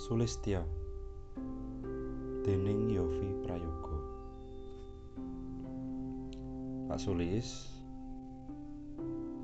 Sulistya. Déning Yovie Prayoga. Pak Sulis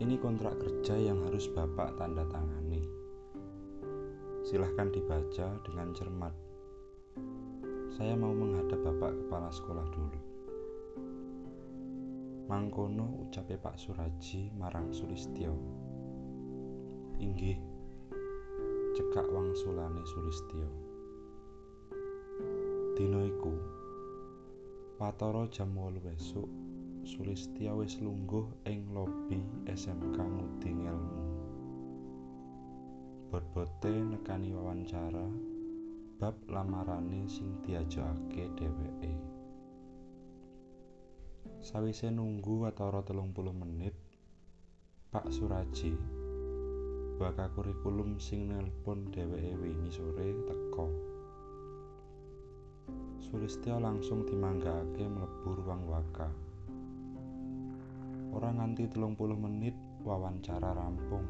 ini kontrak kerja yang harus Bapak tanda tangani. Silahkan dibaca dengan cermat. Saya mau menghadap Bapak Kepala Sekolah dulu. Mangkono ucape Pak Suraji marang Sulistya. Inggih cekak wangsulane Sulistya. Dina iku watara jam 8 esuk Sulistya wis lungguh ing lobi SMK Ngudi Ngelmu. Bot-bote nekani wawancara bab lamarane sing diajakake dheweke. Sawise nunggu watara telung puluh menit, Pak Suraji baka kurikulum sing nelpon dheweke wingi sore teka. Sulistya langsung dimanggake mlebu ruang waka. Ora nganti telung puluh menit wawancara rampung.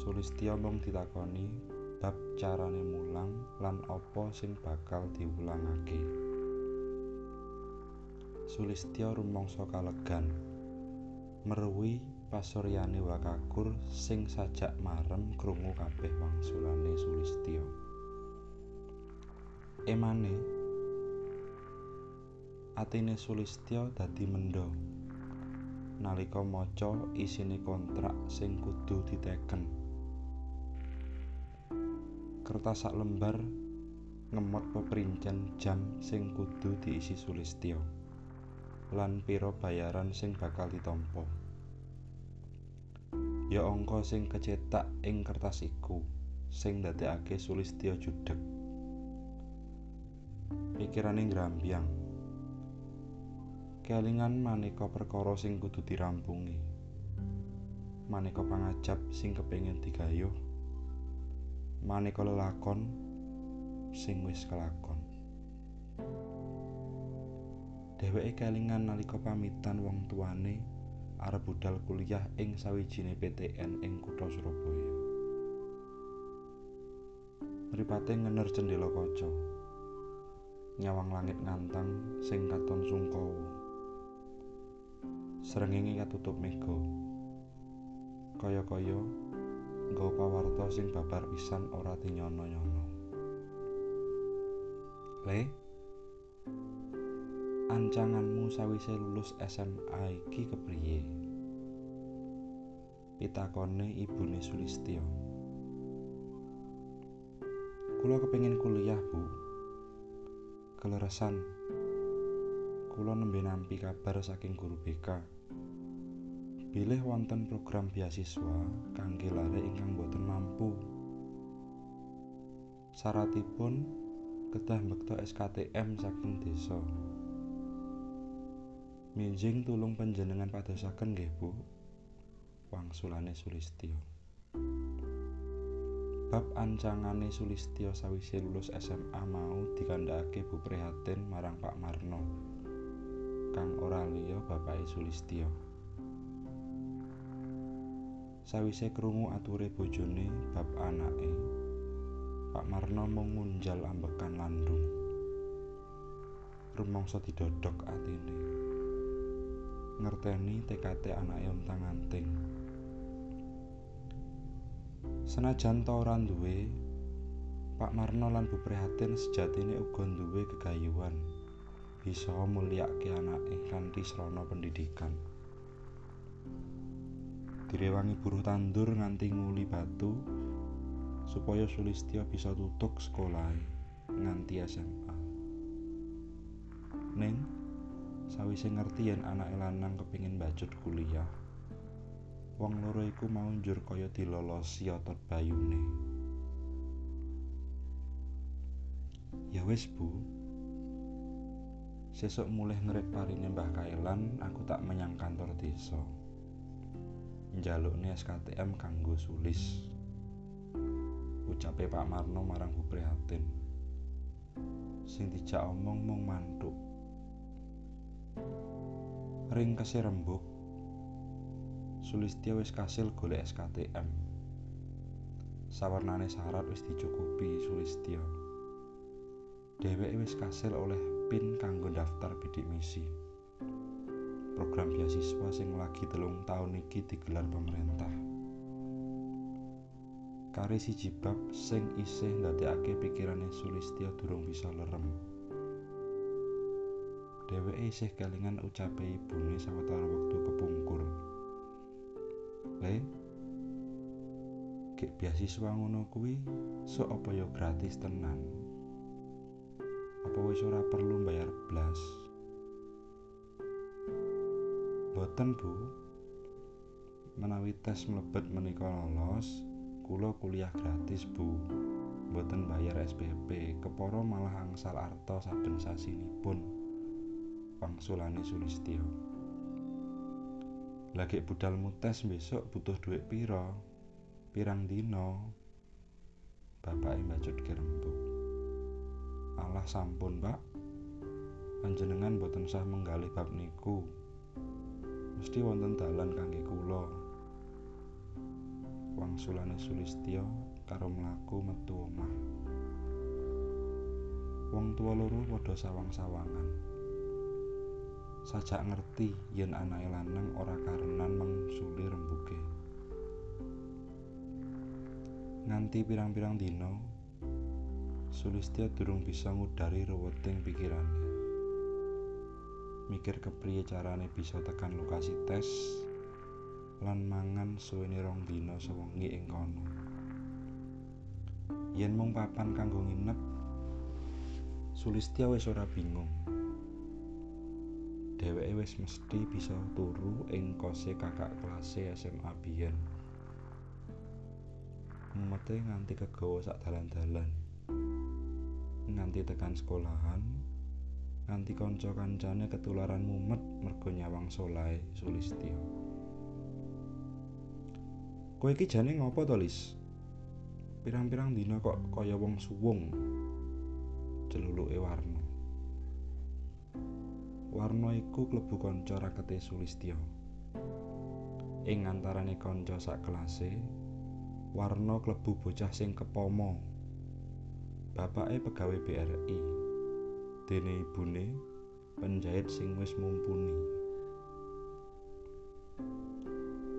Sulistya mung ditakoni bab carane mulang lan apa sing bakal diulangake. Sulistya rumangsa kalegan. Merwi pasuryane Wakakur sing sajak marem krungu kabeh wangsulane Sulistya. Emane atine Sulistya dadi mendha nalika maca isine kontrak sing kudu diteken. Kertas sak lembar ngemot peperincen jam sing kudu diisi Sulistya lan pira bayaran sing bakal ditampa. Ya angka sing kecetak ing kertas iku sing ndadekake Sulistya judheg pikirane ngrambyang. Kelingan maneka perkara sing kudu dirampungi. Maneka pangajap sing kepengin digayuh. Maneka lelakon sing wis kelakon. Dheweke kelingan nalika pamitan wong tuane arep budal kuliah ing sawijine PTN ing kutha Surabaya. Mripate ngener cendela kaca. Nyawang langit ngantang sing katon sungkawa. Srengenge katutup mega. Kaya-kaya nggawa pawarta sing babar pisan ora dinyono-nyono. Le ancanganmu sawise lulus SMA iki kepriye? Pitakone ibune Sulistya. Kula kepengin kuliah, Bu. Keleresan. Kula nembe nampi kabar saking guru BK. Bilih wonten program beasiswa kangge lare ingkang boten mampu. Syaratipun kedah mbekta SKTM saking desa. Minjing tulung panjenengan padosaken nggih, Bu. Wangsulane Sulistya. Bab ancangane Sulistya sawise lulus SMA mau dikandhakake Bu Prihatin marang Pak Marno. Kang ora liya bapake Sulistya. Sawise krungu ature bojone bab anake, Pak Marno mung ngunjal ambekan landung. Rumangsa didodhok atine. Ngerteni tekate anake untang-anting. Senajan ta ora duwe, Pak Marno lan Bu Prihatin sejatine uga duwe gegayuhan bisa mulyake anake kanthi srana pendidikan. Direwangi buruh tandur nganti nguli batu supaya Sulistya bisa tutuk sekolah nganti SMA. Ning sawise ngerti yen anake lanang kepingin bacut kuliah. Wong loro iku mau njur kaya dilolosi otot bayune. Ya wis bu. Sesuk mulih ngerik parine Mbah Kailan aku tak menyang kantor desa. Njalukne SKTM kanggo sulis. Ucape Pak Marno marang Bu Prihatin. Sing dijak omong mung mantuk Ring kasih rembuk Sulistya wis kasil golek SKTM Sawarnane syarat wis dicukupi Sulistya. Dheweke wis kasil oleh PIN kanggo daftar bidik misi. Program beasiswa sing lagi telung tahun iki digelar pemerintah. Kari siji bab sing isih ndadekake pikirane Sulistya durung bisa lerem. Dheweke isih kelingan ucape ibune sawetara wektu kepungkur. Le, gek beasiswa ngono kuwi sok apa ya gratis tenan? Apa wis ora perlu bayar blas? Boten, Bu. Menawi tes mlebet menika lolos, kula kuliah gratis, Bu. Boten bayar SPP, kepara malah angsal arta saben sasinipun. Wangsulane Sulistya. Lagi budalmu tes besok butuh duit piro? Pirang dino? Bapak mbacut kerempuk. Allah sampun, Pak. Panjenengan boten sah menggalih bab niku. Mesti wonten dalan kangge kula. Wangsulane Sulistya karo mlaku metu omah. Wong tua loro padha sawang-sawangan. Sajak ngerti yen anake lanang ora karenan mengsuli rembuge. Nganti pirang-pirang dina, Sulistya durung bisa ngudari ruweting pikirane. Mikir kepriye carane bisa tekan lokasi tes lan mangan suwene rong dina sewengi ing kono. Yen mung papan kanggo nginep, Sulistya wis ora bingung. Dheweke wis mesti bisa turu ing kose kakak kelase SMA biyen. Mumete nganti kegawa sak dalan-dalan. Nganti tekan sekolahan, nganti kanca kancane ketularan mumet mergo nyawang solae Sulistya. Kowe iki jane ngopo to, Lis? Pirang-pirang dina kok kaya wong suwung. Celuluke warna. Warna iku klebu kanca rakete Sulistya. Ing antarane kanca sak kelase, Warna klebu bocah sing kepomo. Bapake pegawai BRI. Dene ibune penjahit sing wis mumpuni.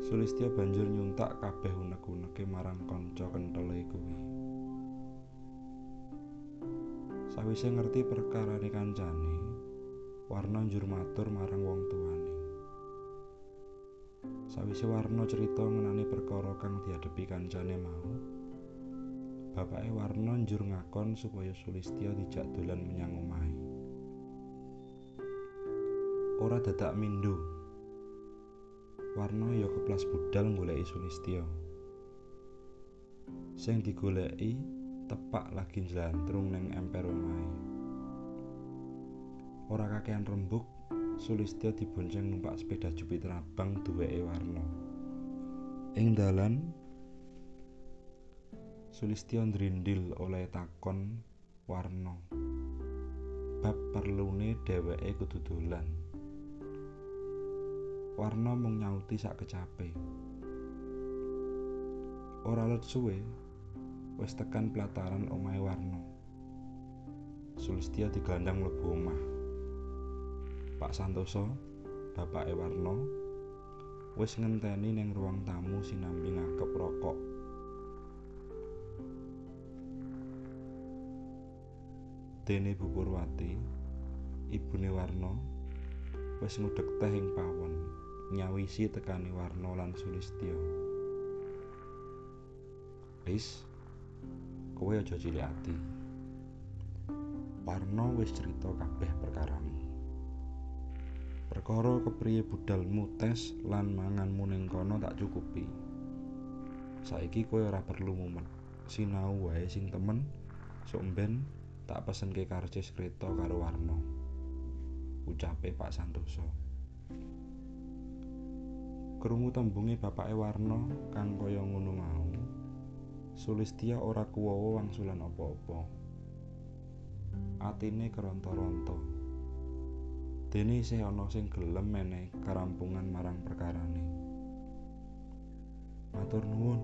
Sulistya banjur nyuntak kabeh unek-uneke marang kanca kenthele kuwi. Sawise ngerti perkarane kancane, Warna njur matur marang wong tuane. Sawise Warna cerita ngenani perkara kang diadepi kancane mau, bapake Warna njur ngakon supaya Sulistya dijak dolan menyang omahe. Ora dadak mindo. Warna ya keplas budal goleki Sulistya. Sing digoleki tepak lagi njlantrung ning emper omahe. Ora kakean rembug, Sulistya dibonceng numpak sepeda Jupiter abang duweke warna. Ing dalan Sulistya ndrindil oleh takon warna. Bab perlune dheweke kudu dolan. Warna mung nyauti sak kecape. Ora let suwe, wis tekan pelataran omahe Warna. Sulistya digandang mlebu omah. Pak Santoso, bapake Warna, wis ngenteni ning ruang tamu sinambi ngakep rokok. Dene Bu Purwati, ibune Warna, wis ngudhek teh ing pawon, nyawisi tekani Warna lan Sulistya. Lis, kowe aja cilik ati. Warna wis cerita kabeh perkaramu. Perkara kepriye budalmu tes lan manganmu ning kono tak cukupi. Saiki kowe ora perlu mumet. Sinau wae sing temen. Sok ben tak pesenke karcis kreta karo Warna. Ucape Pak Santoso. Krungu tembunge bapake Warna kang kaya ngono mau. Sulistya ora kuwawa wangsulan apa-apa. Atine keronta-ronta. Dene isih ana sing gelem menehi karampungan marang perkarane. Matur nuwun.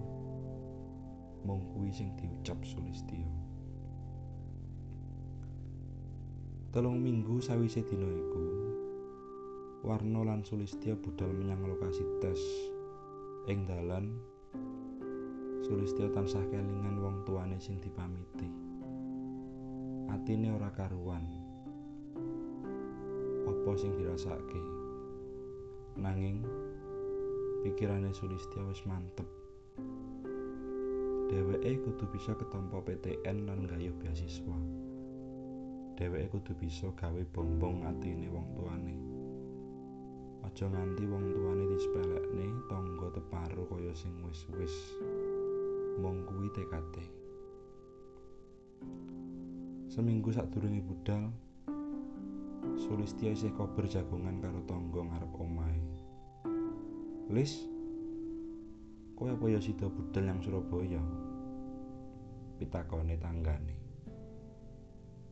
Mung kuwi sing diucap Sulistya. Telung minggu sawise dina iku, Warna lan Sulistya budal menyang lokasi tes. Ing dalan, Sulistya tansah kelingan wong tuane sing dipamiti. Atine ora karuan. Apa sing dirasake? Nanging pikirane Sulistya wis mantep. Dheweke kudu bisa ketampa PTN lan gayuh beasiswa. Dheweke kudu bisa gawe bombong atine wong tuane. Aja nganti wong tuane disepelekne tangga teparo kaya sing wis-wis. Mung kuwi tekate. Seminggu sadurunge budal, Sulistya isih kober jagongan karo tangga ngarep omahe. Lis, kowe apa ya sida budal yang Surabaya? Pitakone tanggane.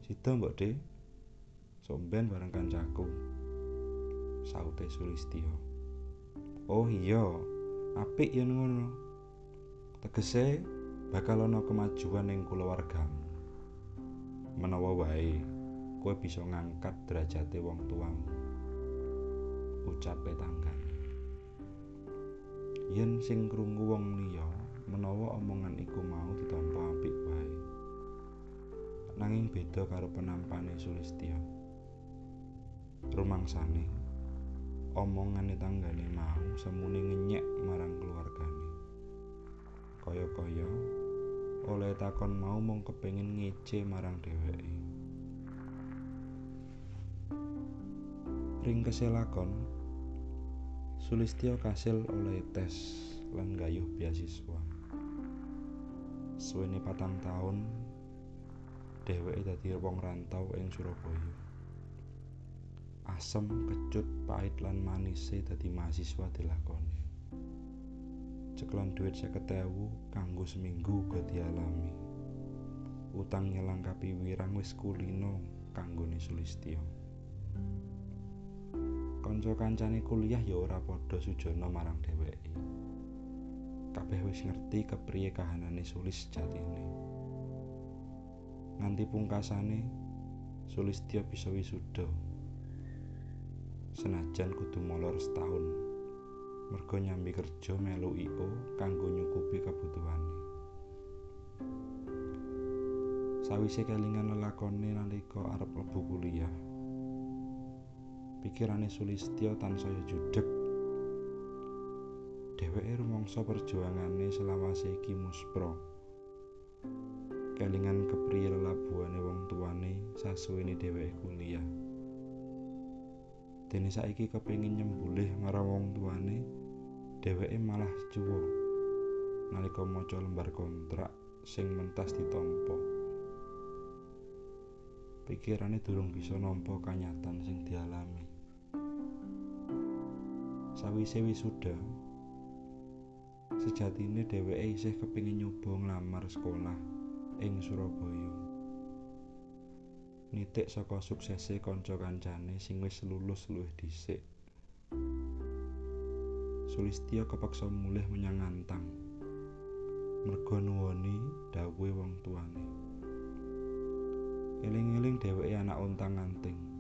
Sida mbok, Dik. Somben bareng kancaku. Saute Sulistya. Oh iya, apik yen ngono. Tegese bakal ana kemajuan ing kulawargamu. Menawa wae kowe bisa ngangkat derajate wong tuamu. Ucape tanggane. Yen sing krungu wong liya menawa omongan iku mau ditampa apik wae. Nanging beda karo penampane Sulistya. Rumangsane omongane tanggane mau semune ngenyek marang keluargane. Kaya-kaya oleh takon mau mung kepengin ngece marang dheweke. Ring keselakon Sulistya kasil oleh tes lan gayuh beasiswa. Suwene patang taun dheweke dadi wong rantau ing Surabaya. Asem, kecut, pait lan manise dadi mahasiswa dilakoni. Ceklan seket ewu kanggo seminggu uga dialami. Utang nyelang kapiwirang wis kulino kanggone Sulistya. Kanca kancane kuliah ya ora padha sujana marang dheweke. Kabeh wis ngerti kepriye kahanane Sulis jatine. Nganti pungkasane Sulistya bisa wisuda. Senajan kudu molor setahun. Mergo nyambi kerja melu IO kanggo nyukupi kebutuhane. Sawise kelingan lelakone nalika arep mlebu kuliah. Pikirane Sulistya tansaya judheg. Dheweke rumangsa perjuangane selawase iki muspra. Kelingan kepriye lelabuhane wong tuane sasuwene dheweke kuliah. Dene saiki kepengin nyembulih marang wong tuane, dheweke malah cuwa nalika maca lembar kontrak sing mentas ditampa. Pikirane durung bisa nampa kanyatan sing dialami. Sawise wisuda, sejatine dheweke isih kepengin nyoba nglamar sekolah ing Surabaya. Nitik saka suksese kanca kancane sing wis lulus luwih dhisik. Sulistya kepaksa mulih menyang Antang. Merga nuwoni dawuhe wong tuane. Eling-eling dheweke anak untang-anting.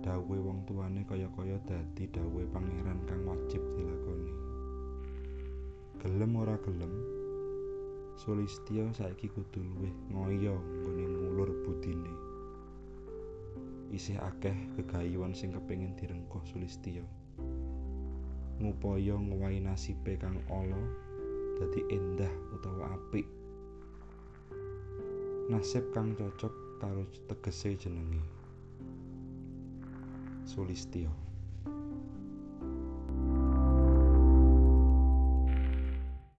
Dawuhe wong tuane kaya-kaya dadi dawuhe pangeran kang wajib dilakoni. Gelem ora gelem, Sulistya saiki kudu luwih ngoyo nggone ngulur budine. Isih akeh gegayuhan sing kepengin direngkuh Sulistya. Ngupaya ngowahi nasibe kang ala dadi endah utawa apik. Nasib kang cocok karo tegese jenenge. Sulistya.